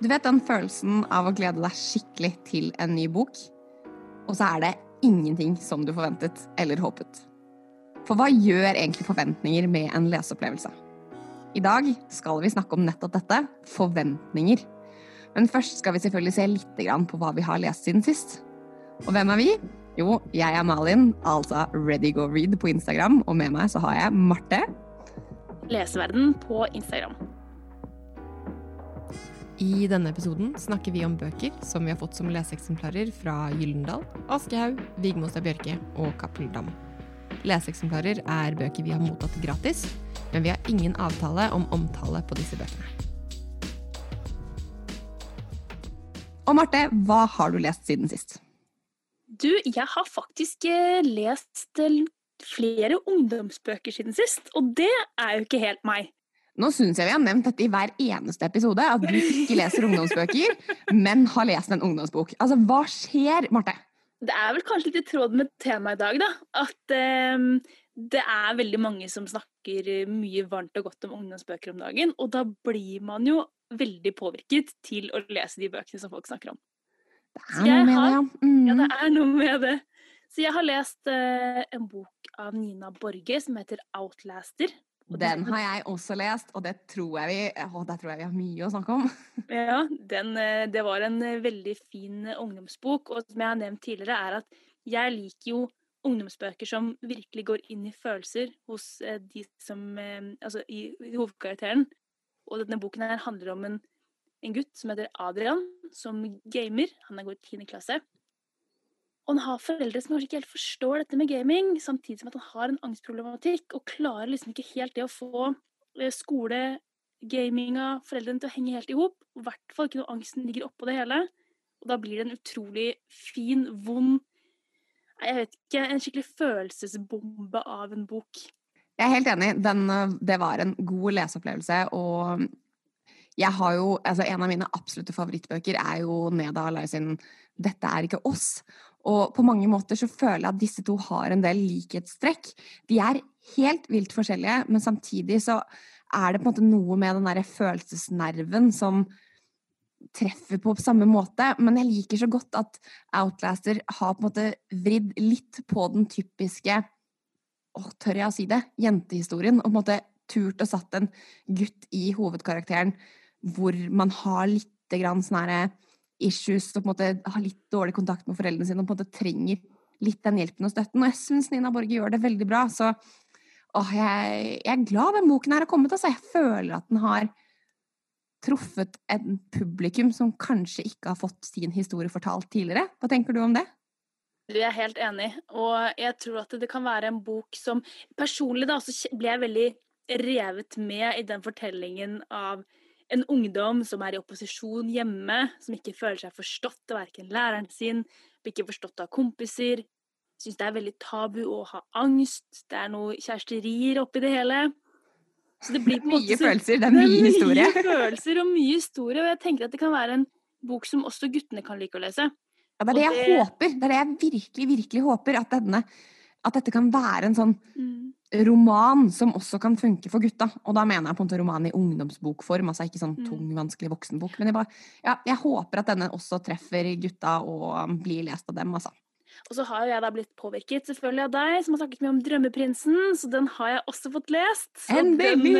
Du vet den følelsen av å glede deg skikkelig til en ny bok, og så er det ingenting som du forventet eller håpet. For hva gjør egentlig forventninger med en leseopplevelse? I dag skal vi snakke om nettopp dette forventninger. Men først skal vi selvfølgelig se litt på hva vi har lest siden sist. Og hvem er vi? Jo, jeg er Malin, altså ReadyGoRead på Instagram, og med meg så har jeg Marte. Leseverden på Instagram. I denne episoden snakker vi om bøker som vi har fått som leseeksemplarer fra Gyllendal, Aschehoug, Vigmostad Bjørke og Kappeldam. Leseeksemplarer er bøker vi har mottatt gratis, men vi har ingen avtale om omtale på disse bøkene. Og Marte, hva har du lest siden sist? Du, jeg har faktisk eh, lest eh, flere ungdomsbøker siden sist, og det er jo ikke helt meg. Nå syns jeg vi har nevnt dette i hver eneste episode, at du ikke leser ungdomsbøker, men har lest en ungdomsbok. Altså, hva skjer, Marte? Det er vel kanskje litt i tråd med temaet i dag, da. At um, det er veldig mange som snakker mye varmt og godt om ungdomsbøker om dagen. Og da blir man jo veldig påvirket til å lese de bøkene som folk snakker om. Det er noe med har, det, ja. Mm. Ja, det er noe med det. Så jeg har lest uh, en bok av Nina Borge som heter 'Outlaster'. Den har jeg også lest, og det tror jeg vi, å, der tror jeg vi har mye å snakke om. Ja, den, eh, det var en eh, veldig fin eh, ungdomsbok. Og som jeg har nevnt tidligere, er at jeg liker jo ungdomsbøker som virkelig går inn i følelser hos de som Altså i, i hovedkarakteren. Og denne boken her handler om en, en gutt som heter Adrian, som gamer. Han går i tiende klasse. Og han har foreldre som kanskje ikke helt forstår dette med gaming, samtidig som at han har en angstproblematikk og klarer liksom ikke helt det å få eh, skole, gaminga, foreldrene til å henge helt i hop. I hvert fall ikke når angsten ligger oppå det hele. Og da blir det en utrolig fin, vond Jeg vet ikke, en skikkelig følelsesbombe av en bok. Jeg er helt enig. Den, eh, det var en god leseopplevelse. Og jeg har jo Altså, en av mine absolutte favorittbøker er jo Neda Alai sin 'Dette er ikke oss'. Og på mange måter så føler jeg at disse to har en del likhetstrekk. De er helt vilt forskjellige, men samtidig så er det på en måte noe med den derre følelsesnerven som treffer på samme måte. Men jeg liker så godt at Outlaster har på en måte vridd litt på den typiske Å, tør jeg å si det? Jentehistorien. Og på en måte turt og satt en gutt i hovedkarakteren hvor man har lite grann sånn herre issues og på en måte har litt dårlig kontakt med foreldrene sine og på en måte trenger litt den hjelpen og støtten. Og jeg syns Nina Borge gjør det veldig bra. Så åh, jeg, jeg, er glad den boken her har kommet. Altså. Jeg føler at den har truffet en publikum som kanskje ikke har fått sin historie fortalt tidligere. Hva tenker du om det? Jeg er helt enig, og jeg tror at det kan være en bok som Personlig da, så ble jeg veldig revet med i den fortellingen av en ungdom som er i opposisjon hjemme, som ikke føler seg forstått av verken læreren sin, blir ikke forstått av kompiser, syns det er veldig tabu å ha angst, det er noe kjæresterier oppi det hele. Så det blir på en måte Mye følelser, det er mye, mye historie. Mye følelser og mye historie, og jeg tenker at det kan være en bok som også guttene kan like å lese. Ja, det er det jeg det... håper. Det er det jeg virkelig, virkelig håper. At, denne, at dette kan være en sånn mm roman som også kan funke for gutta. Og da mener jeg på en måte roman i ungdomsbokform, altså ikke sånn mm. tung, vanskelig voksenbok. Men jeg, bare, ja, jeg håper at denne også treffer gutta og blir lest av dem, altså. Og så har jo jeg da blitt påvirket selvfølgelig av deg, som har snakket mye om Drømmeprinsen, så den har jeg også fått lest. En baby!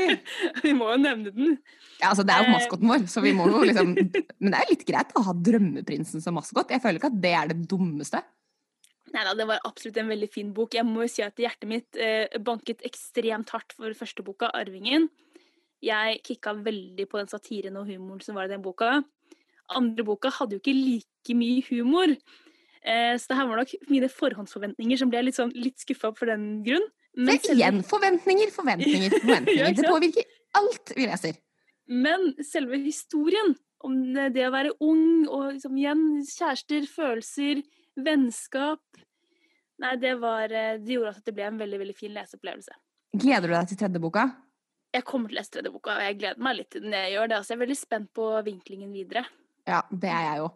vi må jo nevne den. Ja, altså Det er jo maskoten vår, så vi må jo liksom Men det er litt greit å ha Drømmeprinsen som maskot. Jeg føler ikke at det er det dummeste. Nei da, det var absolutt en veldig fin bok. Jeg må jo si at hjertet mitt eh, banket ekstremt hardt for første boka, 'Arvingen'. Jeg kicka veldig på den satiren og humoren som var i den boka. Andre boka hadde jo ikke like mye humor. Eh, så det her var nok mine forhåndsforventninger som ble litt, sånn, litt skuffa for den grunn. Men selv... igjen forventninger, forventninger, forventninger. det påvirker alt vi leser. Men selve historien om det å være ung og liksom, igjen kjærester, følelser vennskap Nei, det, var, eh, det gjorde at det ble en veldig veldig fin leseopplevelse. Gleder du deg til tredje boka? Jeg kommer til å lese tredje boka, og jeg gleder meg litt til den jeg gjør det. Altså, jeg er veldig spent på vinklingen videre. Ja, det er jeg jo.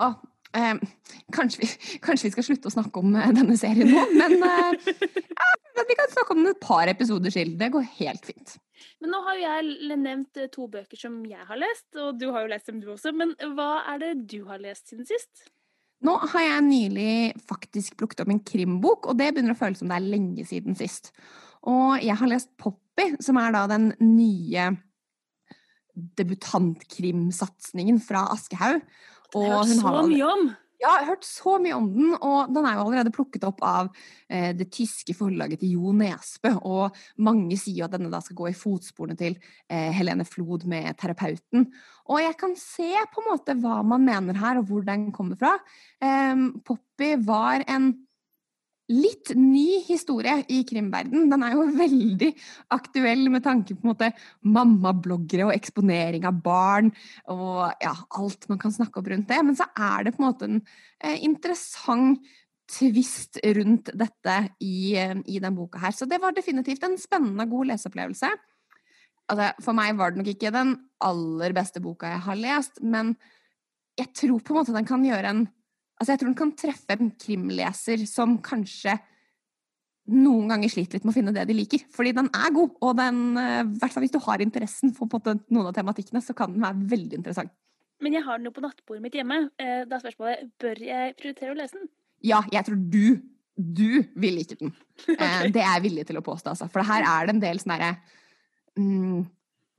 Å, eh, kanskje, vi, kanskje, vi, skal slutte å snakke om eh, denne serien nå, men eh, ja, vi kan snakke om den et par episoder til. Det går helt fint. Men nå har jo jeg nevnt eh, to bøker som jeg har lest, og du har jo lest dem du også. Men hva er det du har lest siden sist? Nå har jeg nylig faktisk plukket opp en krimbok, og det begynner å føles som det er lenge siden sist. Og jeg har lest Poppy, som er da den nye debutantkrimsatsingen fra Aschehoug. har jeg har hørt så mye om! Ja, jeg har hørt så mye om den, og den er jo allerede plukket opp av eh, det tyske forlaget til Jo Nesbø. Og mange sier jo at denne da skal gå i fotsporene til eh, Helene Flod med terapeuten. Og jeg kan se på en måte hva man mener her, og hvor den kommer fra. Eh, Poppy var en litt ny historie i krimverden. Den er jo veldig aktuell med tanke på mammabloggere og eksponering av barn og ja, alt man kan snakke opp rundt det. Men så er det på en måte en eh, interessant tvist rundt dette i, eh, i den boka her. Så det var definitivt en spennende, god leseopplevelse. Altså, for meg var det nok ikke den aller beste boka jeg har lest, men jeg tror på en måte den kan gjøre en Altså, jeg tror den kan treffe en krimleser som kanskje noen ganger sliter litt med å finne det de liker. Fordi den er god, og den, eh, i hvert fall hvis du har interessen for noen av tematikkene, så kan den være veldig interessant. Men jeg har den jo på nattbordet mitt hjemme. Eh, da er spørsmålet bør jeg prioritere å lese den? Ja, jeg tror du du vil like den. Okay. Eh, det er jeg villig til å påstå, altså. For her er det en del sånn herre mm,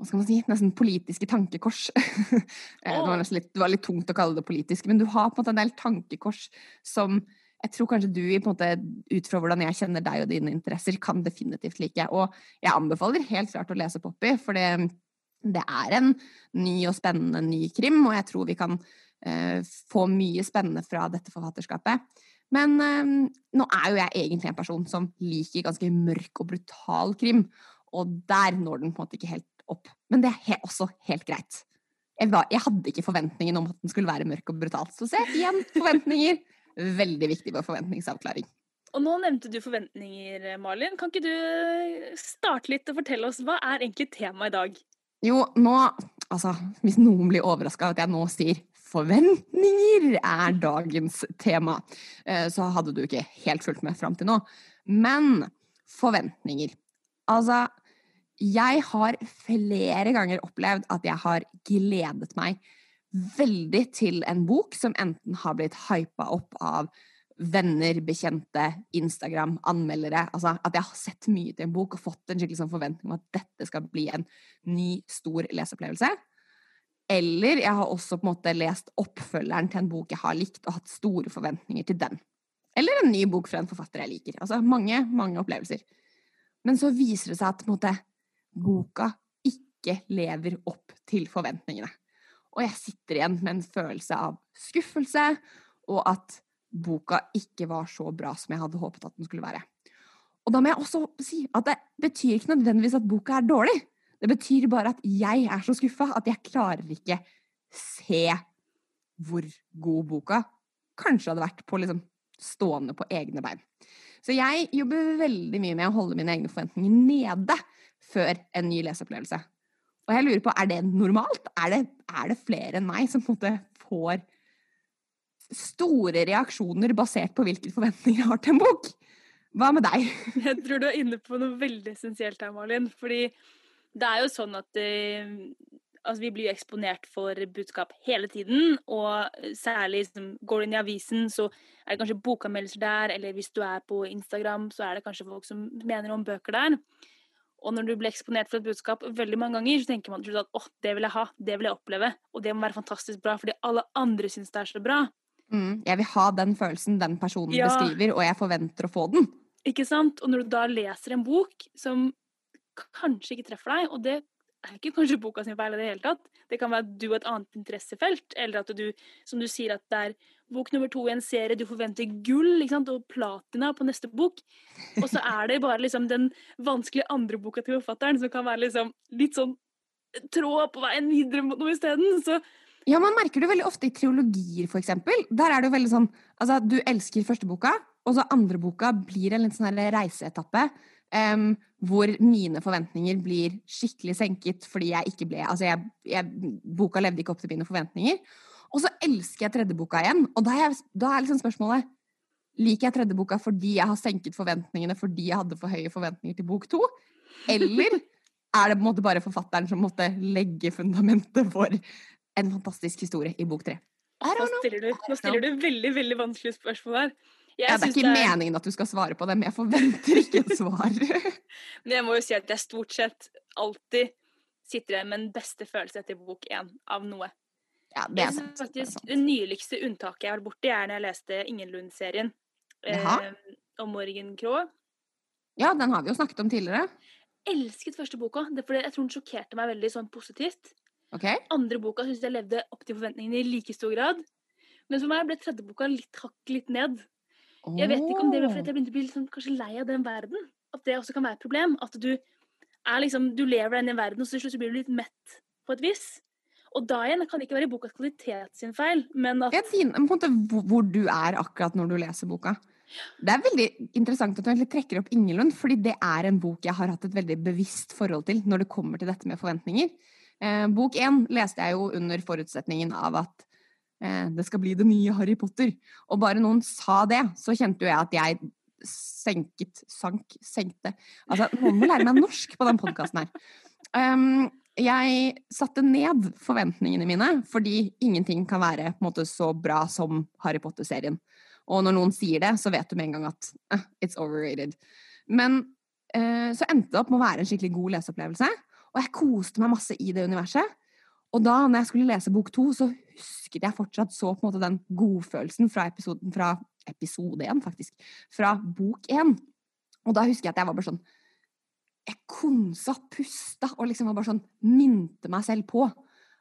hva skal man si, nesten politiske tankekors. det, var litt, det, var litt, tungt å kalle det politisk, men du har på en måte en del tankekors som jeg tror kanskje du, måte, ut fra hvordan jeg kjenner deg og dine interesser, kan definitivt like. Og jeg anbefaler helt klart å lese Poppy, for det, det er en ny og spennende ny krim, og jeg tror vi kan eh, få mye spennende fra dette forfatterskapet. Men eh, nå er jo jeg egentlig en person som liker ganske mørk og brutal krim, og der når den på en måte ikke helt opp. Men det er he også helt greit. Jeg, var, jeg, hadde ikke forventningen om at den skulle være mørk og brutal. Så se, igjen, forventninger. Veldig viktig med forventningsavklaring. Og nå nevnte du forventninger, Malin. Kan ikke du starte litt og fortelle oss hva er egentlig temaet i dag? Jo, nå Altså, hvis noen blir overraska at jeg nå sier forventninger er dagens tema, eh, så hadde du ikke helt fulgt med fram til nå. Men forventninger. Altså, jeg har flere ganger opplevd at jeg har gledet meg veldig til en bok som enten har blitt hypa opp av venner, bekjente, Instagram, anmeldere. Altså at jeg har sett mye til en bok og fått en skikkelig sånn forventning om at dette skal bli en ny, stor leseopplevelse. Eller jeg har også på en måte lest oppfølgeren til en bok jeg har likt, og hatt store forventninger til den. Eller en ny bok fra en forfatter jeg liker. Altså mange, mange opplevelser. Men så viser det seg at på en måte, boka ikke lever opp til forventningene. Og jeg sitter igjen med en følelse av skuffelse, og at boka ikke var så bra som jeg hadde håpet at den skulle være. Og da må jeg også si at det betyr ikke nødvendigvis at boka er dårlig. Det betyr bare at jeg er så skuffa at jeg klarer ikke se hvor god boka kanskje hadde vært på liksom stående på egne bein. Så jeg jobber veldig mye med å holde mine egne forventninger nede før en ny leseopplevelse. Og jeg lurer på, er det normalt? Er det, er det flere enn meg som på en måte får store reaksjoner basert på hvilke forventninger jeg har til en bok? Hva med deg? Jeg tror du er inne på noe veldig essensielt her, Malin. Fordi det er jo sånn at uh, altså vi blir eksponert for budskap hele tiden. Og særlig liksom, går du inn i avisen, så er det kanskje bokanmeldelser der. Eller hvis du er på Instagram, så er det kanskje folk som mener om bøker der. Og når du blir eksponert for et budskap veldig mange ganger, så tenker man at åh, det vil jeg ha, det vil jeg oppleve. Og det må være fantastisk bra, fordi alle andre syns det er så bra. Mm, jeg vil ha den følelsen den personen ja. beskriver, og jeg forventer å få den. Ikke sant? Og når du da leser en bok som kanskje ikke treffer deg, og det er ikke kanskje boka sin feil i det hele tatt. Det kan være at du har et annet interessefelt, eller at du, som du sier, at det er bok nummer to i en serie, du forventer gull og platina på neste bok. Og så er det bare liksom den vanskelige andre boka til forfatteren som kan være liksom litt sånn tråd på veien videre mot noe isteden. Så ja, man merker det veldig ofte i triologier, for eksempel. Der er det jo veldig sånn Altså, du elsker første boka, og så andre boka blir en litt sånn reiseetappe Um, hvor mine forventninger blir skikkelig senket fordi jeg ikke ble Altså, jeg, jeg, boka levde ikke opp til mine forventninger. Og så elsker jeg tredje boka igjen. Og da er, da er liksom spørsmålet Liker jeg tredje boka fordi jeg har senket forventningene fordi jeg hadde for høye forventninger til bok to? Eller er det på en måte bare forfatteren som måtte legge fundamentet for en fantastisk historie i bok tre. Nå stiller, du, nå stiller du veldig veldig vanskelige spørsmål her. Ja, det er ikke meningen at du skal svare på dem, jeg forventer ikke et svar. Men jeg må jo si at jeg stort sett alltid sitter igjen med den beste følelse etter bok én av noe. Ja, det er sant. Det er faktisk. Det nyligste unntaket jeg har vært borti, er når jeg leste Ingenlund-serien. Eh, om Morgan Krå. Ja, den har vi jo snakket om tidligere. Elsket første boka, det er fordi jeg tror den sjokkerte meg veldig sånn positivt. Okay. Andre boka syns jeg levde opp til forventningene i like stor grad. Men for meg ble tredje boka litt hakk litt ned. Jeg vet ikke om det var fordi jeg begynte å bli sånn, kanskje lei av den verden. At det også kan være et problem. At du er liksom, du lever deg inn i verden, og så til slutt blir du litt mett på et vis. Og da igjen det kan ikke være bokas kvalitet sin feil, men at din, på en måte hvor, du er akkurat når du leser boka. Det er veldig interessant at du egentlig trekker opp Ingelund, fordi det er en bok jeg har hatt et veldig bevisst forhold til når det kommer til dette med forventninger. Eh, bok én leste jeg jo under forutsetningen av at det skal bli det nye Harry Potter. Og bare noen sa det, så kjente jo jeg at jeg senket, sank, senkte Altså, noen må lære meg norsk på den podkasten her. Um, jeg satte ned forventningene mine, fordi ingenting kan være måte, så bra som Harry Potter-serien. Og når noen sier det, så vet du med en gang at eh, it's overrated. Men uh, så endte det opp med å være en skikkelig god leseopplevelse, og jeg koste meg masse i det universet. Og da når jeg skulle lese bok to, så husket jeg fortsatt så på en måte den godfølelsen fra episoden fra episode én, faktisk. Fra bok én. Og da husker jeg at jeg var bare sånn Jeg konsa, pusta og liksom var bare sånn Minte meg selv på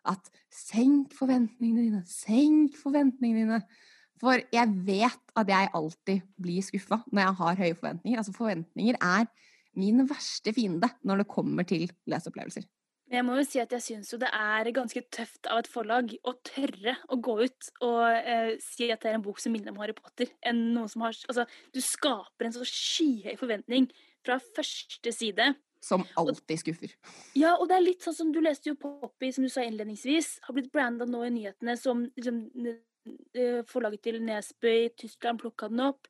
at senk forventningene dine, senk forventningene dine. For jeg vet at jeg alltid blir skuffa når jeg har høye forventninger. Altså forventninger er min verste fiende når det kommer til leseopplevelser. Men jeg må jo si at jeg syns jo det er ganske tøft av et forlag å tørre å gå ut og eh, si at det er en bok som minner om Harry Potter, enn noen som har Altså, du skaper en så skyhøy forventning fra første side. Som alltid skuffer. Ja, og det er litt sånn som du leste jo Poppy, som du sa innledningsvis, har blitt branda nå i nyhetene som liksom, forlaget til Nesbø i Tyskland plukka den opp.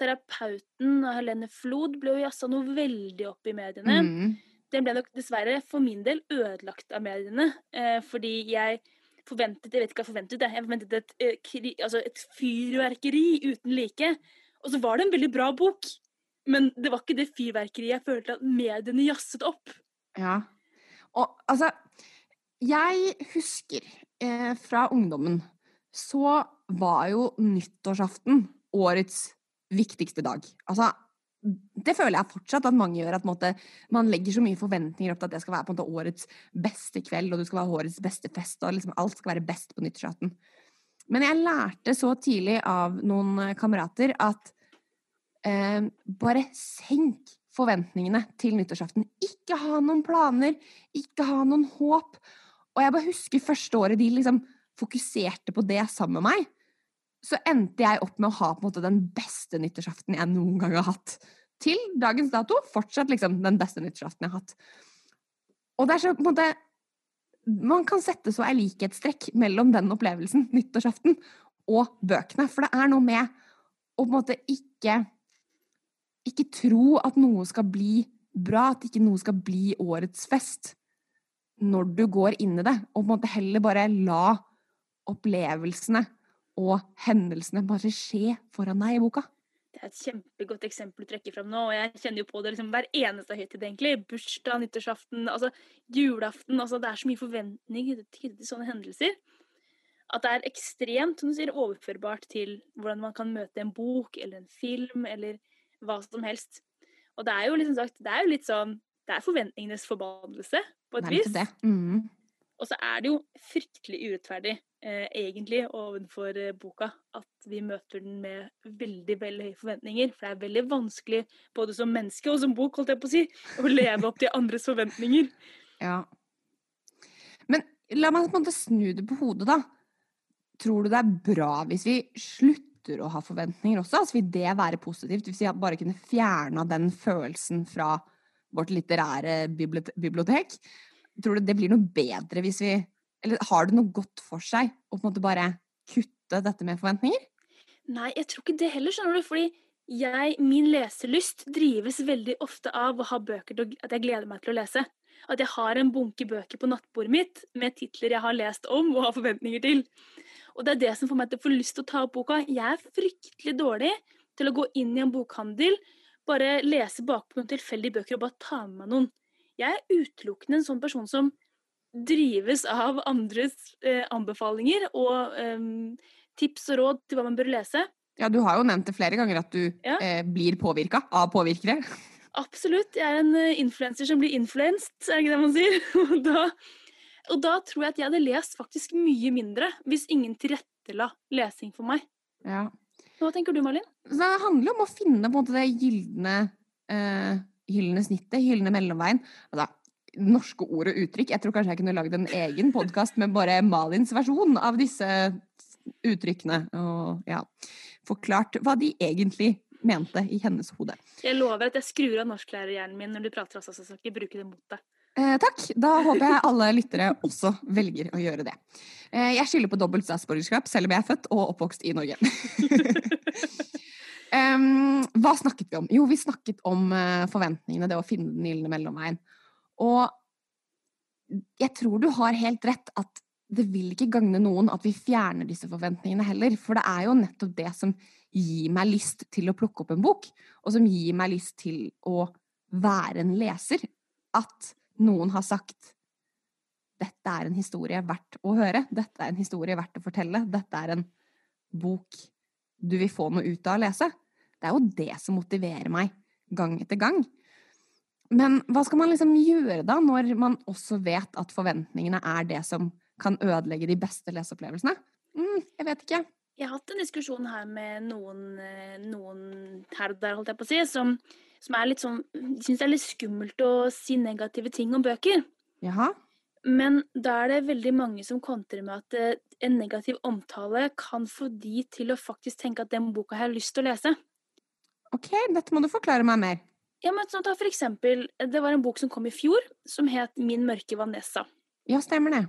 Terapeuten av Helene Flod ble jo jazza noe veldig opp i mediene. Mm. Den ble nok dessverre for min del ødelagt av mediene, eh, fordi jeg forventet Jeg vet ikke hva jeg forventet, jeg. Jeg forventet et, eh, kri, altså et fyrverkeri uten like. Og så var det en veldig bra bok, men det var ikke det fyrverkeriet jeg følte at mediene jazzet opp. Ja. Og altså Jeg husker eh, fra ungdommen så var jo nyttårsaften årets viktigste dag. Altså det føler jeg fortsatt at mange gjør. At måte, man legger så mye forventninger opp til at det skal være måte årets beste kveld, og du skal være årets beste fest, og liksom alt skal være best på nyttårsaften. Men jeg lærte så tidlig av noen eh, kamerater at eh, bare senk forventningene til nyttårsaften. Ikke ha noen planer, ikke ha noen håp. Og jeg bare husker første året de liksom fokuserte på det sammen med meg, så endte jeg opp med å ha måte den beste nyttårsaften jeg noen gang har hatt. Til dagens dato fortsatt liksom den beste nyttårsaften jeg har hatt. Og det er så på en måte Man kan sette så ei likhetstrekk mellom den opplevelsen, nyttårsaften, og bøkene. For det er noe med å på en måte ikke Ikke tro at noe skal bli bra, at ikke noe skal bli årets fest når du går inn i det, og på en måte heller bare la opplevelsene og hendelsene bare skje foran deg i boka. Det er et kjempegodt eksempel du trekker fram nå, og jeg kjenner jo på det liksom hver eneste høytid, egentlig. Bursdag, nyttårsaften, altså julaften. altså Det er så mye forventning knyttet til sånne hendelser. At det er ekstremt som du sier, overførbart til hvordan man kan møte en bok eller en film eller hva som helst. Og det er jo liksom sagt, det er jo litt sånn Det er forventningenes forbannelse, på et vis. det. Mm. Og så er det jo fryktelig urettferdig, eh, egentlig, overfor eh, boka, at vi møter den med veldig veldig høye forventninger. For det er veldig vanskelig, både som menneske og som bok, holdt jeg på å si, å leve opp til andres forventninger. Ja. Men la meg på en måte snu det på hodet, da. Tror du det er bra hvis vi slutter å ha forventninger også? Altså Vil det være positivt? Hvis vi bare kunne fjerna den følelsen fra vårt litterære bibliotek? Tror du det blir noe bedre hvis vi Eller har det noe godt for seg å på en måte bare kutte dette med forventninger? Nei, jeg tror ikke det heller, skjønner du. Fordi jeg, min leselyst drives veldig ofte av å ha bøker til at jeg gleder meg til å lese. at jeg har en bunke bøker på nattbordet mitt med titler jeg har lest om og har forventninger til. Og det er det som får meg til å få lyst til å ta opp boka. Jeg er fryktelig dårlig til å gå inn i en bokhandel, bare lese bakpå noen tilfeldige bøker og bare ta med meg noen. Jeg er utelukkende en sånn person som drives av andres eh, anbefalinger og eh, tips og råd til hva man bør lese. Ja, du har jo nevnt det flere ganger at du Ja. eh, blir påvirka av påvirkere. Absolutt. Jeg er en eh, influenser som blir influenced, er det ikke det man sier? Og da, og da tror jeg at jeg hadde lest faktisk mye mindre hvis ingen tilrettela lesing for meg. Ja. Hva tenker du, Malin? Det handler om å finne på en måte det gylne, eh, gylne snittet, hyllende mellomveien. Altså, norske ord og uttrykk. Jeg tror kanskje jeg kunne lagd en egen podkast med bare Malins versjon av disse uttrykkene. Og ja, forklart hva de egentlig mente i hennes hode. Jeg lover at jeg skrur av norsklærerhjernen min når du prater også, så jeg skal ikke bruke det mot deg. Eh, takk. Da håper jeg alle lyttere også velger å gjøre det. Eh, jeg skylder på dobbelt statsborgerskap, selv om jeg er født og oppvokst i Norge. Em, hva snakket vi om? Jo, vi snakket om uh, forventningene, det å finne den gylne mellomveien. Og jeg tror du har helt rett at det vil ikke gagne noen at vi fjerner disse forventningene heller. For det er jo nettopp det som gir meg lyst til å plukke opp en bok, og som gir meg lyst til å være en leser. At noen har sagt dette er en historie verdt å høre, dette er en historie verdt å fortelle, dette er en bok du vil få noe ut av å lese. Det er jo det som motiverer meg gang etter gang. Men hva skal man liksom gjøre da, når man også vet at forventningene er det som kan ødelegge de beste leseopplevelsene? Mm, jeg vet ikke. Jeg har hatt en diskusjon her med noen, eh, noen her og der, holdt jeg på å si, som, som er litt sånn Syns det er litt skummelt å si negative ting om bøker. Jaha. Men da er det veldig mange som kontrer med at eh, en negativ omtale kan få de til å faktisk tenke at den boka har lyst til å lese. Ok, dette må du forklare meg mer. Ja, men sånn, ta for eksempel, Det var en bok som kom i fjor, som het Min mørke Vanessa. Ja, stemmer det.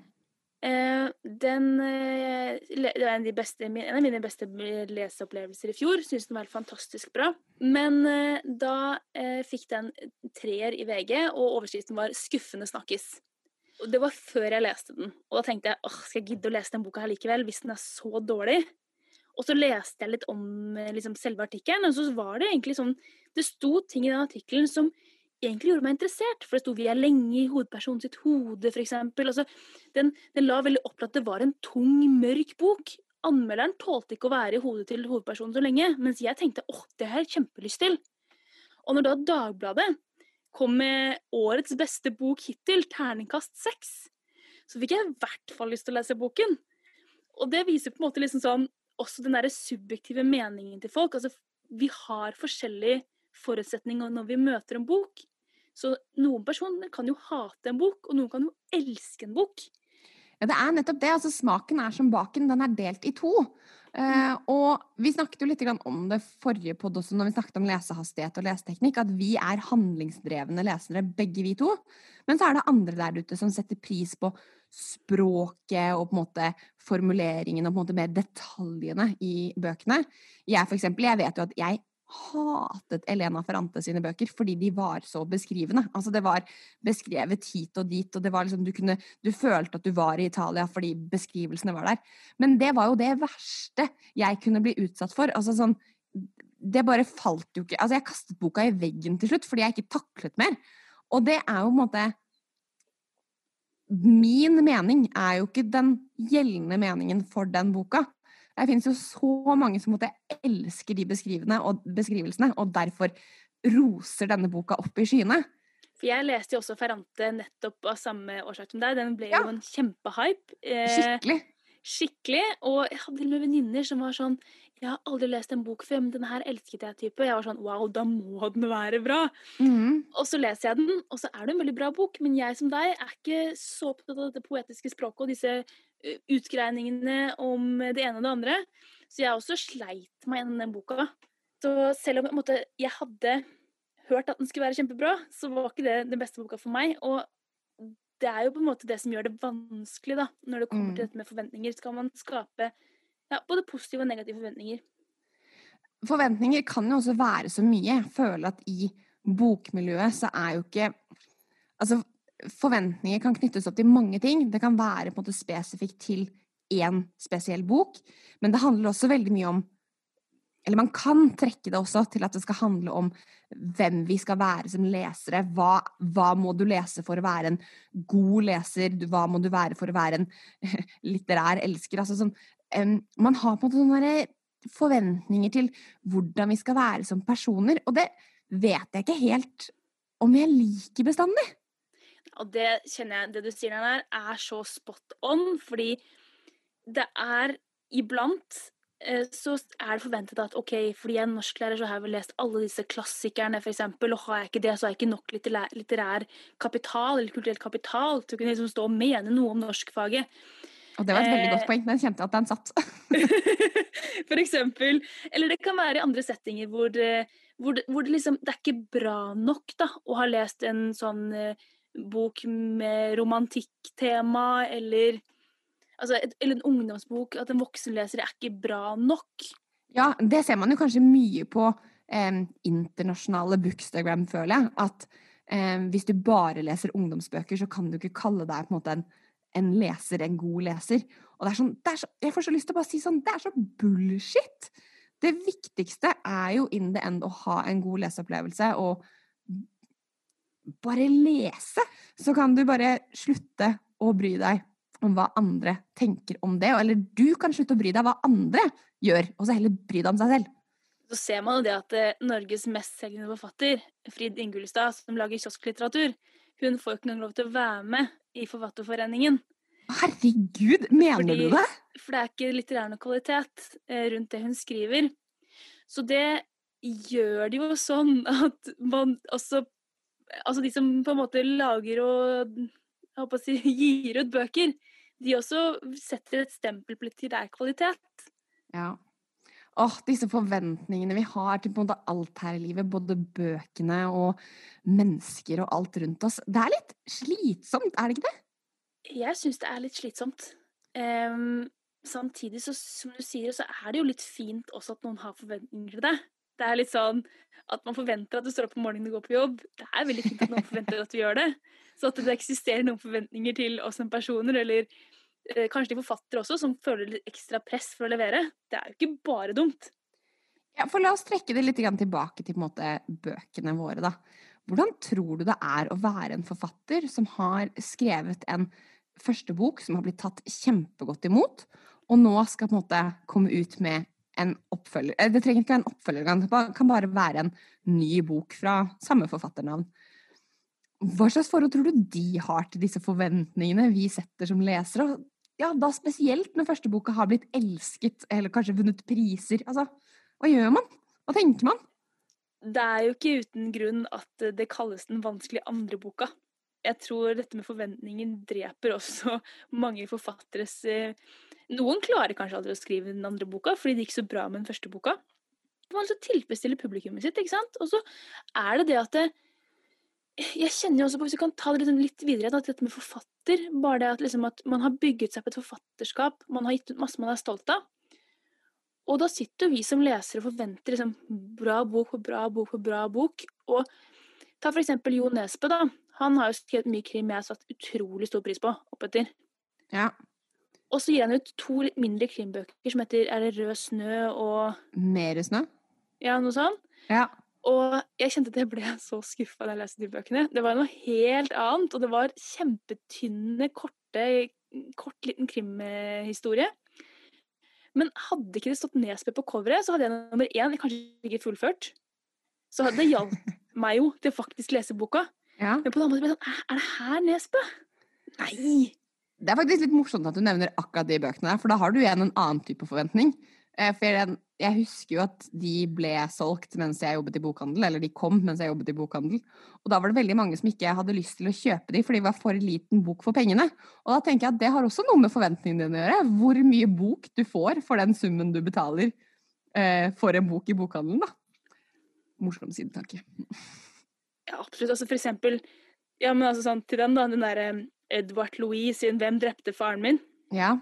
Eh, den, eh, det var en av, de beste, en av mine beste leseopplevelser i fjor. Syns den var helt fantastisk bra. Men eh, da fikk den treer i VG, og overskriften var 'Skuffende snakkes'. Det var før jeg leste den. Og da tenkte jeg åh, skal jeg gidde å lese den boka her likevel, hvis den er så dårlig? Og så leste jeg litt om eh, liksom, selve artikkelen, og så var det egentlig sånn Det sto ting i den artikkelen som egentlig gjorde meg interessert. For det sto 'vi er lenge i hovedpersonen sitt hode', f.eks. Altså, den, den la veldig opp til at det var en tung, mørk bok. Anmelderen tålte ikke å være i hodet til hovedpersonen så lenge, mens jeg tenkte åh, det har jeg kjempelyst til. Og når da Dagbladet kom med årets beste bok hittil, terningkast seks, så fikk jeg i hvert fall lyst til å lese boken. Og det viser på en måte liksom sånn også den derre subjektive meningen til folk. Altså, vi har forskjellige forutsetninger når vi møter en bok. Så noen personer kan jo hate en bok, og noen kan jo elske en bok. Ja, det er nettopp det. Altså, smaken er som baken. Den er delt i to. Uh, og vi snakket jo litt om det forrige podd også, når vi snakket om lesehastighet og leseteknikk, at vi er handlingsdrevne lesere, begge vi to. Men så er det andre der ute som setter pris på språket og på en måte formuleringen og på en måte mer detaljene i bøkene. Jeg for eksempel, jeg vet jo at jeg hatet Elena Ferrante sine bøker fordi de var så beskrivende. Altså det var beskrevet hit og dit, og det var liksom du kunne Du følte at du var i Italia fordi beskrivelsene var der. Men det var jo det verste jeg kunne bli utsatt for. Altså sånn Det bare falt jo ikke Altså jeg kastet boka i veggen til slutt fordi jeg ikke taklet mer. Og det er jo på en måte Min mening er jo ikke den gjeldende meningen for den boka. Det finnes jo så mange som måtte elsker de og beskrivelsene, og derfor roser denne boka opp i skyene. For jeg leste jo også Ferrante nettopp av samme årsak som deg. Den ble Ja. jo en kjempehype. Eh, Skikkelig. skikkelig. Og jeg hadde noen venninner som var sånn Jeg har aldri lest en bok før, men denne her elsket jeg. type. Jeg var sånn Wow, da må den være bra. Mhm. Og så leser jeg den, og så er det en veldig bra bok. Men jeg som deg er ikke så opptatt av dette poetiske språket og disse utgreiningene om det ene og det andre. Så jeg også sleit meg gjennom den boka. Så selv om måte, jeg hadde hørt at den skulle være kjempebra, så var ikke det den beste boka for meg. Og det er jo på en måte det som gjør det vanskelig, da, når det kommer Mm. til dette med forventninger. Skal man skape ja, både positive og negative forventninger? Forventninger kan jo også være så mye. Jeg føler at i bokmiljøet så er jo ikke Altså, forventninger kan knyttes opp til mange ting. Det kan være på en måte spesifikt til én spesiell bok, men det handler også veldig mye om eller man kan trekke det også til at det skal handle om hvem vi skal være som lesere. Hva, hva, må du lese for å være en god leser? Hva må du være for å være en litterær elsker? Altså sånn, um, man har på en måte sånne forventninger til hvordan vi skal være som personer, og det vet jeg ikke helt om jeg liker bestandig. Og det kjenner jeg, det du sier der, er så spot on, fordi det er iblant Eh, så er det forventet at ok, fordi jeg er norsklærer, så har jeg vel lest alle disse klassikerne, f.eks. Og har jeg ikke det, så har jeg ikke nok litterær kapital eller kulturell kapital til å kunne liksom stå og mene noe om norskfaget. Og det var et veldig godt eh, poeng. Den kjente jeg at den satt. for eksempel. Eller det kan være i andre settinger hvor, hvor, det, hvor det, liksom Det er ikke bra nok da, å ha lest en sånn uh, bok med romantikktema, eller altså, eller en ungdomsbok, at en voksenleser er ikke bra nok. Ja, det ser man jo kanskje mye på eh, internasjonale bookstagram, føler jeg. At eh, hvis du bare leser ungdomsbøker, så kan du ikke kalle deg på en måte en, en leser, en god leser. Og det er sånn, det er så, jeg får så lyst til å bare si sånn, det er så bullshit! Det viktigste er jo in the end å ha en god leseopplevelse og bare lese. Så kan du bare slutte å bry deg om hva andre tenker om det. Eller du kan slutte å bry deg hva andre gjør, og så heller bry deg om seg selv. Så ser man jo det at eh, Norges mestselgende forfatter, Frid Ingulstad, som lager kiosklitteratur, hun får jo ikke engang lov til å være med i Forfatterforeningen. Herregud, mener Fordi, du det? For det er ikke litterær kvalitet eh, rundt det hun skriver. Så det gjør det jo sånn at man også Altså de som på en måte lager og si, gir ut bøker, de også setter et stempel på litterær kvalitet. Ja. Åh, disse forventningene vi har til på en måte alt her i livet, både bøkene og mennesker og alt rundt oss. Det er litt slitsomt, er det ikke det? Jeg syns det er litt slitsomt. Um, samtidig, så, som du sier, så er det jo litt fint også at noen har forventninger til det. Det er litt sånn at man forventer at du står opp om morgenen og går på jobb. Det er veldig fint at noen forventer at du gjør det. Så at det eksisterer noen forventninger til oss som personer, eller eh, kanskje de forfattere også, som føler litt ekstra press for å levere. Det er jo ikke bare dumt. Ja, for La oss trekke det litt tilbake til måte, bøkene våre. da. Hvordan tror du det er å være en forfatter som har skrevet en første bok som har blitt tatt kjempegodt imot, og nå skal på en måte komme ut med en oppfølger eh, Det trenger ikke være en oppfølger, det kan bare være en ny bok fra samme forfatternavn. Hva slags forhold tror du de har til disse forventningene vi setter som lesere? Ja, da spesielt når første boka har blitt elsket, eller kanskje vunnet priser. Altså, hva gjør man? Hva tenker man? Det er jo ikke uten grunn at det kalles den vanskelige andre boka. Jeg tror dette med forventningen dreper også mange forfatteres eh, Noen klarer kanskje aldri å skrive den andre boka fordi det gikk så bra med den første boka. Man altså tilfredsstiller publikummet sitt, ikke sant. Og så er det det at det, jeg kjenner jo også på, Hvis vi kan ta det liksom litt videre, at dette med forfatter Bare det at, liksom at man har bygget seg på et forfatterskap, man har gitt ut masse man er stolt av. Og da sitter jo vi som lesere og forventer liksom bra bok for bra bok for bra bok. Og ta for eksempel Jo Nesbø, da. Han har jo skrevet mye krim jeg har satt utrolig stor pris på oppetter. Ja. Og så gir han ut to mindre krimbøker som heter Er det rød snø og Mer snø? Ja, noe sånt. Ja. Og jeg kjente at jeg ble så skuffa da jeg leste de bøkene. Det var noe helt annet, og det var kjempetynne, korte, kort liten krimhistorie. Men hadde ikke det stått Nesbø på coveret, så hadde jeg nummer én kanskje ikke fullført. Så det hjalp meg jo til å faktisk lese boka. Ja. Men på den andre måten ble det sånn Er det her Nesbø? Nei! Det er faktisk litt morsomt at du nevner akkurat de bøkene, der, for da har du igjen en annen type forventning. Eh, for jeg, jeg, husker jo at de ble solgt mens jeg jobbet i bokhandel, eller de kom mens jeg jobbet i bokhandel. Og da var det veldig mange som ikke hadde lyst til å kjøpe de, for de var for liten bok for pengene. Og da tenker jeg at det har også noe med forventningene dine å gjøre. Hvor mye bok du får for den summen du betaler eh, for en bok i bokhandelen, da. Morsom sidetanke. Ja, absolutt. Altså for eksempel, ja, men altså sånn til den, da, den derre Edvard Louis sin 'Hvem drepte faren min'? Ja.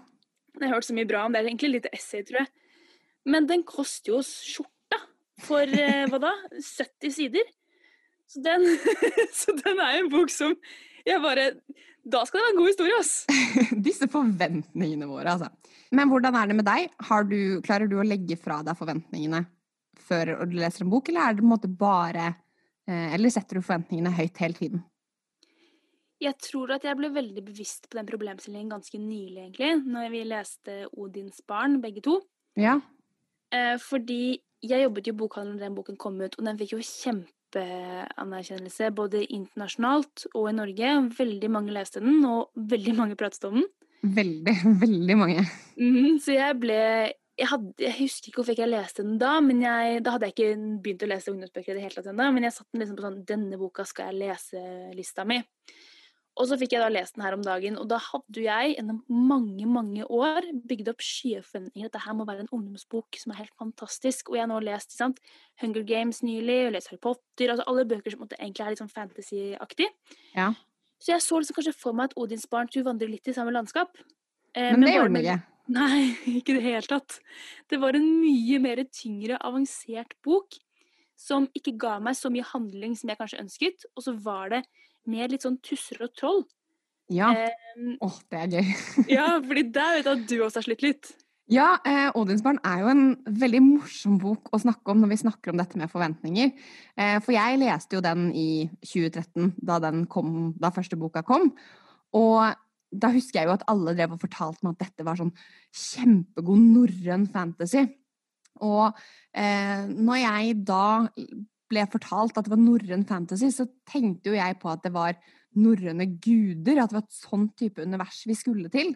Jeg har hørt så mye bra om det. Er egentlig litt essay, tror jeg. Men den koster jo skjorta for eh, hva da? 70 sider. Så den, så den, er jo en bok som Jeg bare Da skal det være en god historie, ass! Disse forventningene våre, altså. Men hvordan er det med deg? Har du, klarer du å legge fra deg forventningene før du leser en bok, eller er det på en måte bare eh, Eller setter du forventningene høyt hele tiden? Jeg tror at jeg ble veldig bevisst på den problemstillingen ganske nylig, egentlig, når vi leste Odins barn, begge to. Ja. Eh, fordi jeg jobbet jo i bokhandelen da den boken kom ut, og den fikk jo kjempeanerkjennelse både internasjonalt og i Norge. Veldig mange leste den, og veldig mange pratet om den. Veldig, veldig mange. Mm, så jeg ble jeg, hadde, jeg, husker ikke hvorfor ikke jeg leste den da, men jeg, da hadde jeg ikke begynt å lese ungdomsbøker i det hele tatt ennå. Men jeg satte den liksom på sånn 'Denne boka skal jeg lese'-lista mi. Og så fikk jeg da lest den her om dagen, og da hadde jeg gjennom mange mange år bygd opp skyforventninger. Dette her må være en ungdomsbok som er helt fantastisk. Og jeg har nå lest sant, Hunger Games nylig, og lest Harry Potter, altså alle bøker som egentlig er litt sånn fantasyaktig. Ja. Så jeg så liksom kanskje for meg at Odins barn skulle vandre litt i samme landskap. Eh, men, men det gjorde den ikke. Nei, ikke i det hele tatt. Det var en mye mer tyngre, avansert bok som ikke ga meg så mye handling som jeg kanskje ønsket. Og så var det mer litt sånn tusser og troll. Ja. Åh, um, oh, det er gøy. ja, fordi der vet jeg at du også har slitt litt. Ja, eh, 'Odinsbarn' er jo en veldig morsom bok å snakke om når vi snakker om dette med forventninger. Eh, for jeg leste jo den i 2013, da, den kom, da første boka kom. Og da husker jeg jo at alle drev og fortalte meg at dette var sånn kjempegod norrøn fantasy. Og eh, når jeg da ble fortalt at det var norrøn fantasy, så tenkte jo jeg på at det var norrøne guder, at det var et sånn type univers vi skulle til.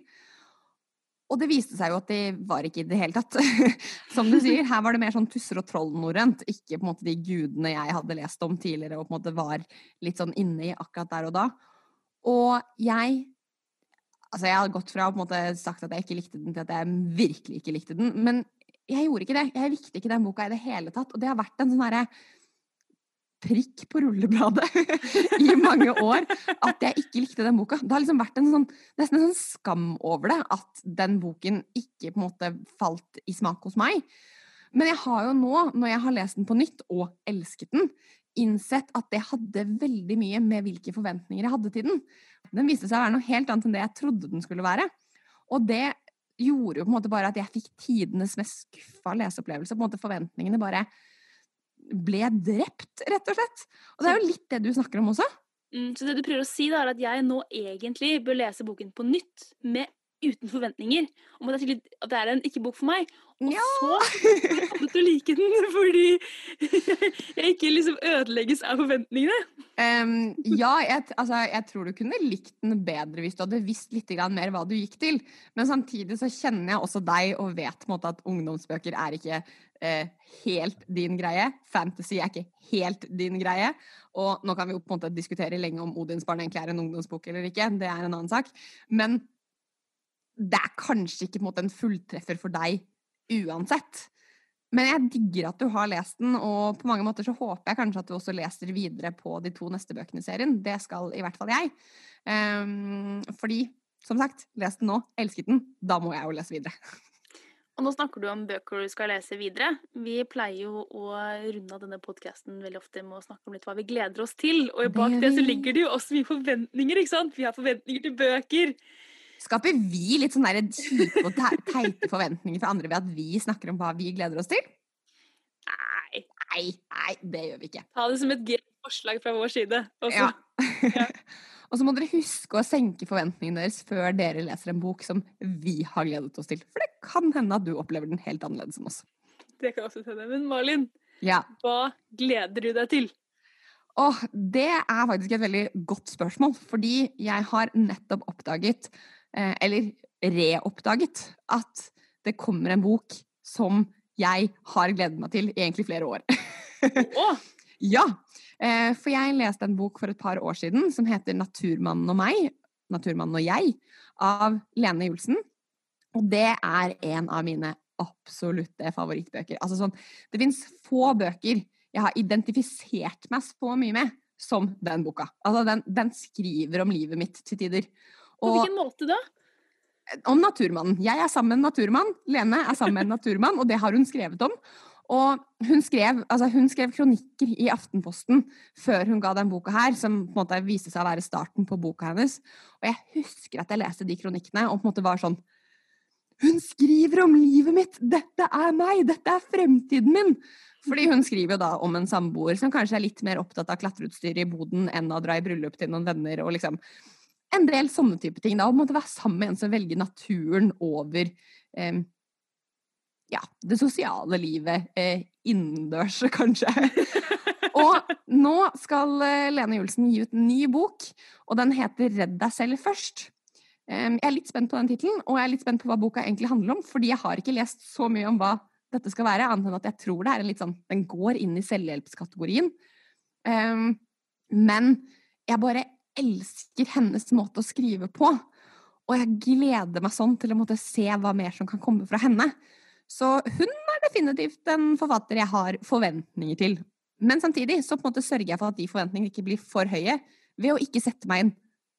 Og det viste seg jo at det var ikke i det hele tatt. Som du sier, her var det mer sånn tusser og troll-norrønt, ikke på en måte de gudene jeg hadde lest om tidligere og på en måte var litt sånn inne i akkurat der og da. Og jeg Altså, jeg hadde gått fra å på en måte sagt at jeg ikke likte den, til at jeg virkelig ikke likte den. Men jeg gjorde ikke det. Jeg likte ikke den boka i det hele tatt. Og det har vært en sånn herre prikk på rullebladet i mange år at jeg ikke likte den boka. Det har liksom vært en sånn, nesten en sånn skam over det at den boken ikke på en måte falt i smak hos meg. Men jeg har jo nå, når jeg har lest den på nytt og elsket den, innsett at det hadde veldig mye med hvilke forventninger jeg hadde til den. Den viste seg å være noe helt annet enn det jeg trodde den skulle være. Og det gjorde jo på en måte bare at jeg fikk tidenes mest skuffa leseopplevelse. På en måte Forventningene bare ble drept, rett og slett. Og det er jo litt det du snakker om også. Mm, så det du prøver å si, da, er at jeg nå egentlig bør lese boken på nytt med uten forventninger om at, jeg, at det er en ikke-bok for meg. Og ja. så kommer jeg til å like den fordi jeg ikke liksom ødelegges av forventningene. Um, ja, jeg, altså, jeg, tror du kunne likt den bedre hvis du hadde visst litt mer hva du gikk til. Men samtidig så kjenner jeg også deg og vet måte at ungdomsbøker er ikke eh, helt din greie. Fantasy er ikke helt din greie. Og nå kan vi jo på en måte diskutere lenge om Odins barn egentlig er en ungdomsbok eller ikke. Det er en annen sak. Men det er kanskje ikke en, måte, en fulltreffer for deg uansett. Men jeg digger at du har lest den, og på mange måter så håper jeg kanskje at du også leser videre på de to neste bøkene i serien. Det skal i hvert fall jeg. Um, fordi, som sagt, les den nå, elsket den. Da må jeg jo lese videre. Og nå snakker du om bøker du skal lese videre. Vi pleier jo å runde av denne podkasten veldig ofte med å snakke om litt hva vi gleder oss til. Og bak det så ligger det jo også mye forventninger, ikke sant? Vi har forventninger til bøker. Skaper vi litt sånne kjipe og teite forventninger for andre ved at vi snakker om hva vi gleder oss til? Nei. Nei, nei det gjør vi ikke. Ta det som et greit forslag fra vår side. Også. Ja. ja. Og så må dere huske å senke forventningene deres før dere leser en bok som vi har gledet oss til. For det kan hende at du opplever den helt annerledes enn oss. Det kan også hende. Men Malin, ja. hva gleder du deg til? Åh, det er faktisk et veldig godt spørsmål. Fordi jeg har nettopp oppdaget, eller reoppdaget, at det kommer en bok som jeg har gledet meg til i egentlig flere år. Oh. ja! Eh, for jeg leste en bok for et par år siden som heter 'Naturmannen og meg', 'Naturmannen og jeg', av Lene Julsen. Og det er en av mine absolutte favorittbøker. Altså sånn, det fins få bøker jeg har identifisert meg så mye med som den boka. Altså, den, den skriver om livet mitt til tider. Og, På hvilken måte da? Om naturmannen. Jeg er sammen med en naturmann. Lene er sammen med en naturmann, og det har hun skrevet om. Og hun skrev, altså hun skrev kronikker i Aftenposten før hun ga den boka her, som på en måte viste seg å være starten på boka hennes. Og jeg husker at jeg leste de kronikkene og på en måte var sånn Hun skriver om livet mitt! Dette er meg! Dette er fremtiden min! Fordi hun skriver jo da om en samboer som kanskje er litt mer opptatt av klatreutstyr i boden enn å dra i bryllup til noen venner og liksom En del sånne type ting. da, Å måtte være sammen med en som velger naturen over eh, ja, det sosiale livet eh, innendørs, kanskje. og nå skal eh, Lene Julsen gi ut en ny bok, og den heter 'Redd deg selv først'. Um, jeg er litt spent på den tittelen, og jeg er litt spent på hva boka egentlig handler om, fordi jeg har ikke lest så mye om hva dette skal være, annet enn at jeg tror det er en litt sånn Den går inn i selvhjelpskategorien. Um, men jeg bare elsker hennes måte å skrive på. Og jeg gleder meg sånn til å måtte se hva mer som kan komme fra henne. Så hun er definitivt en forfatter jeg har forventninger til. Men samtidig så på en måte sørger jeg for at de forventningene ikke blir for høye, ved å ikke sette meg inn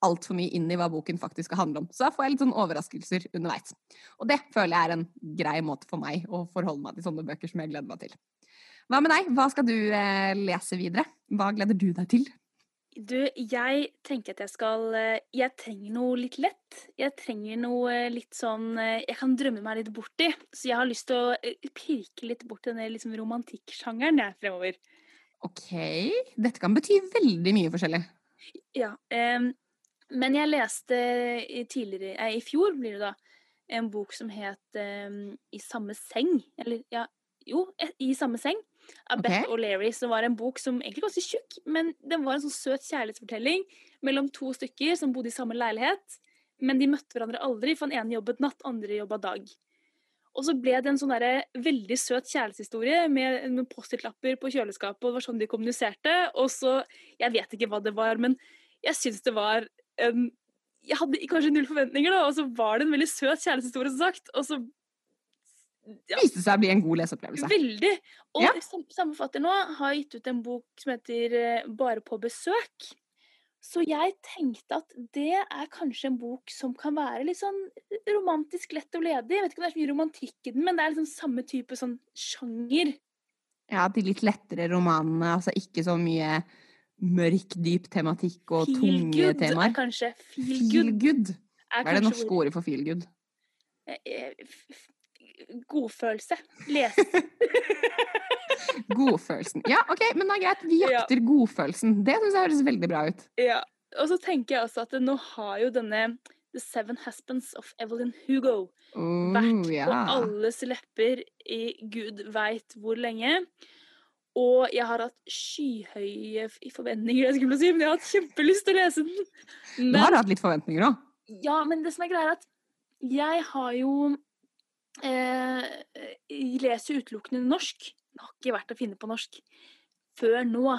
altfor mye inn i hva boken faktisk skal handle om. Så da får jeg litt sånn overraskelser underveis. Og det føler jeg er en grei måte for meg å forholde meg til sånne bøker som jeg gleder meg til. Hva med deg? Hva skal du eh, lese videre? Hva gleder du deg til? Du, jeg tenker at jeg skal eh, Jeg trenger noe litt lett. Jeg trenger noe eh, litt sånn eh, Jeg kan drømme meg litt bort i. Så jeg har lyst til å pirke litt bort i den liksom romantikksjangeren jeg fremover. OK. Dette kan bety veldig mye forskjellig. Ja. Um, men jeg leste tidligere eh, I fjor blir det da en bok som het um, I samme seng. Eller ja, jo, I samme seng av okay. Beth O'Leary, som var en bok som egentlig ganske tjukk, men den var en sånn søt kjærlighetsfortelling mellom to stykker som bodde i samme leilighet. Men de møtte hverandre aldri, for den ene jobbet natt, andre jobba dag. Og så ble det en sånn der, veldig søt kjærlighetshistorie med, noen Post-It-lapper på kjøleskapet, og det var sånn de kommuniserte. Og så Jeg vet ikke hva det var, men jeg syns det var um, Jeg hadde kanskje null forventninger, da, og så var det en veldig søt kjærlighetshistorie, som sagt. Og så ja. Viste seg å bli en god leseopplevelse. Veldig. Og ja. samme forfatter nå har gitt ut en bok som heter eh, Bare på besøk. Så jeg tenkte at det er kanskje en bok som kan være litt sånn romantisk lett og ledig. Jeg vet ikke om det er så mye romantikk i den, men det er liksom samme type sånn sjanger. Ja, de litt lettere romanene. Altså ikke så mye mørk, dyp tematikk og feel tunge good temaer. Er kanskje feel, good. Hva er det norske ordet for feel good? Godfølelse. Lese. godfølelsen. Ja, OK, men det er greit. Vi jakter ja. godfølelsen. Det syns jeg høres veldig bra ut. Ja. Og så tenker jeg også at nå har jo denne The Seven Husbands of Evelyn Hugo oh, vært ja. på alles lepper i gud veit hvor lenge. Og jeg har hatt skyhøye forventninger, jeg skulle si, men jeg har hatt kjempelyst til å lese den. Men, du har hatt litt forventninger, òg? Ja, men det som er greia, er at jeg har jo eh, leser utelukkende norsk. Det har ikke vært å finne på norsk før nå.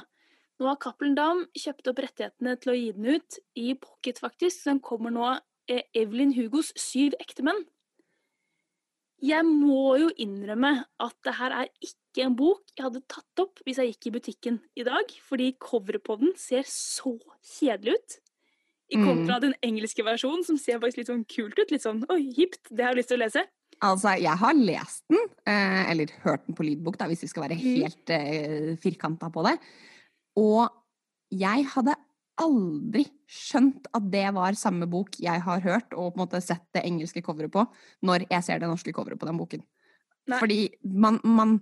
Nå har Cappelen Dam kjøpt opp rettighetene til å gi den ut i pocket, faktisk. Så den kommer nå eh, Evelyn Hugos Syv ektemenn. Jeg må jo innrømme at det her er ikke en bok jeg hadde tatt opp hvis jeg gikk i butikken i dag, fordi coveret på den ser så kjedelig ut. I kontra mm. den engelske versjonen, som ser faktisk litt sånn kult ut. Litt sånn oi, hipt, det har jeg lyst til å lese. Altså, jeg har lest den, eh, eller hørt den på lydbok, da, hvis vi skal være mm. helt eh, firkanta på det. Og jeg hadde aldri skjønt at det var samme bok jeg har hørt og på en måte sett det engelske coveret på, når jeg ser det norske coveret på den boken. Nei. Fordi man, man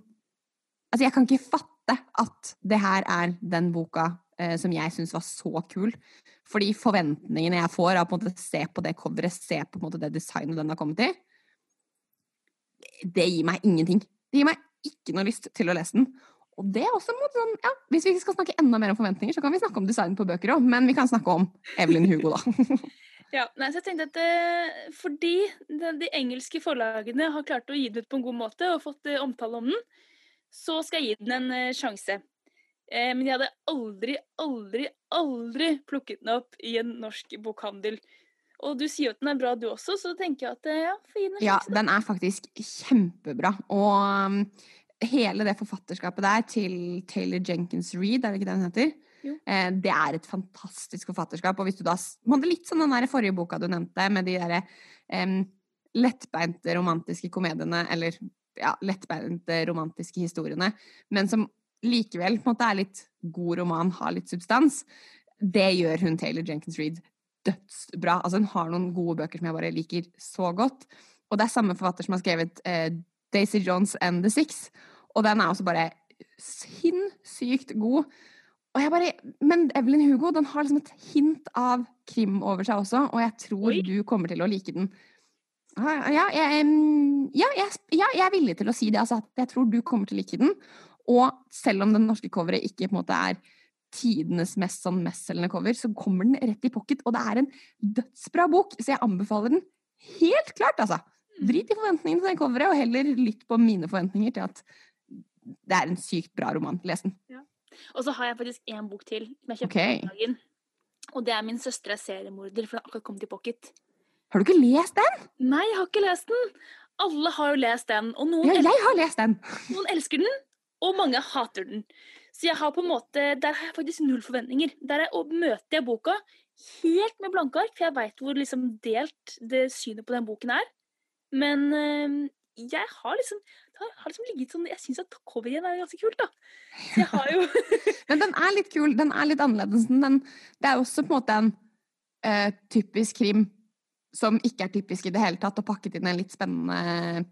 Altså, jeg kan ikke fatte at det her er den boka eh, som jeg syns var så kul. Fordi forventningene jeg får av å se på det coveret, se på måte, det designet den har kommet i, det gir meg ingenting. Det gir meg ikke noe lyst til å lese den. Og det er også sånn, ja, Hvis vi skal snakke enda mer om forventninger, så kan vi snakke om design på bøker òg. Men vi kan snakke om Evelyn Hugo, da. ja, nei, så jeg tenkte at uh, Fordi de, de, engelske forlagene har klart å gi den ut på en god måte og fått uh, omtale om den, så skal jeg gi den en uh, sjanse. men jeg hadde aldri, aldri, aldri plukket den opp i en norsk bokhandel. Og du sier jo at den er bra, du også, så tenker jeg at eh, ja, få gi den en sjanse. Ja, den er faktisk kjempebra. Og um, hele det forfatterskapet der til Taylor Jenkins Reed, er det ikke det den heter? Jo. det er et fantastisk forfatterskap. Og hvis du da Litt som den der forrige boka du nevnte, med de derre um, lettbeinte romantiske komediene, eller ja, lettbeinte romantiske historiene, men som likevel på en måte er litt god roman, har litt substans. Det gjør hun Taylor Jenkins Reid dødsbra. Altså, hun har noen gode bøker som jeg bare liker så godt. Og det er samme forfatter som har skrevet eh, Daisy Jones and The Six. Og den er også bare sinnssykt god. Og jeg bare, men Evelyn Hugo den har liksom et hint av krim over seg også, og jeg tror Oi. du kommer til å like den. Ja, ja, jeg, ja, jeg, ja, jeg er villig til å si det. Altså, jeg tror du kommer til å like den. Og selv om den norske coveret ikke på en måte er tidenes mest sånn mestselgende cover, så kommer den rett i pocket. Og det er en dødsbra bok, så jeg anbefaler den helt klart, altså. Drit i forventningene til det coveret, og heller lytt på mine forventninger til at det er en sykt bra roman. Les den. Og så har jeg faktisk én bok til som jeg kjøpte okay. dagen. Og det er 'Min søster er seriemorder', for den har akkurat kommet i pocket. Har du ikke lest den? Nei, jeg har ikke lest den! Alle har jo lest den, og noen, Ja, el jeg har lest den. noen elsker den, og mange hater den. Så jeg har på en måte, der har jeg faktisk null forventninger. Der jeg, møter jeg boka helt med blanke ark, for jeg veit hvor liksom delt det synet på den boken er. Men øh, jeg har liksom det har, liksom ligget sånn Jeg syns at coveren er ganske kult, da. Så jeg har jo Men den er litt kul. Den er litt annerledes. Den, det er også på en måte en uh, typisk krim som ikke er typisk i det hele tatt, og pakket inn en litt spennende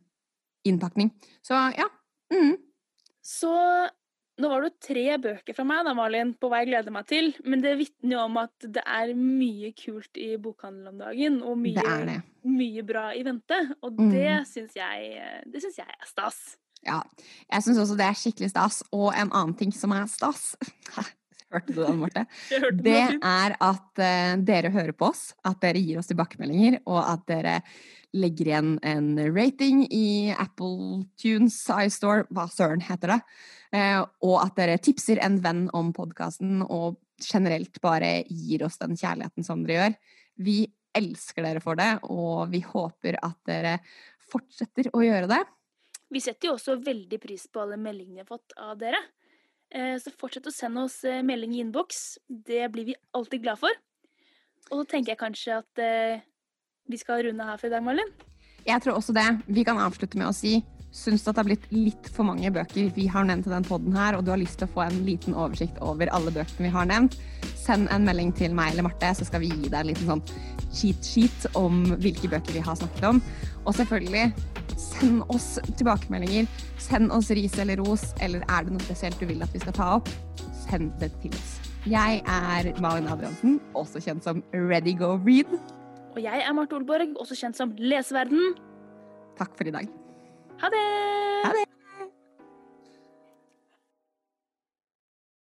innpakning. Så ja. Mm. Så nå var det jo tre bøker fra meg da, Malin, på hva jeg gleder meg til. Men det vitner jo om at det er mye kult i bokhandelen om dagen, og mye, Det det. mye bra i vente. Og Mm. det syns jeg, jeg er stas. Ja. Jeg syns også det er skikkelig stas. Og en annen ting som er stas Hørte du den, Marte? Det er at uh, dere hører på oss, at dere gir oss tilbakemeldinger, og at dere legger igjen en rating i Apple Tunes, iStore, hva søren heter det. uh, og at dere tipser en venn om podkasten, og generelt bare gir oss den kjærligheten som dere gjør. Vi elsker dere for det, og vi håper at dere fortsetter å gjøre det. Vi setter jo også veldig pris på alle meldingene vi har fått av dere. Eh, Så fortsett å sende oss eh, melding i innboks. Det blir vi alltid glad for. Og så tenker jeg kanskje at eh, vi skal runde her for i dag, Malin. Jeg tror også det. Vi kan avslutte med å si Syns at det har blitt litt for mange bøker vi har nevnt i den podden her, og du har lyst til å få en liten oversikt over alle bøkene vi har nevnt, send en melding til meg eller Marte, så skal vi gi deg en liten sånn cheat sheet om hvilke bøker vi har snakket om. Og selvfølgelig, send oss tilbakemeldinger. Send oss ris eller ros, eller er det noe spesielt du vil at vi skal ta opp, send det til oss. Jeg er Malin Adriansen, også kjent som Ready Go Read. Og jeg er Marte Olborg, også kjent som Leseverden. Takk for i dag. Ha det! Ha det!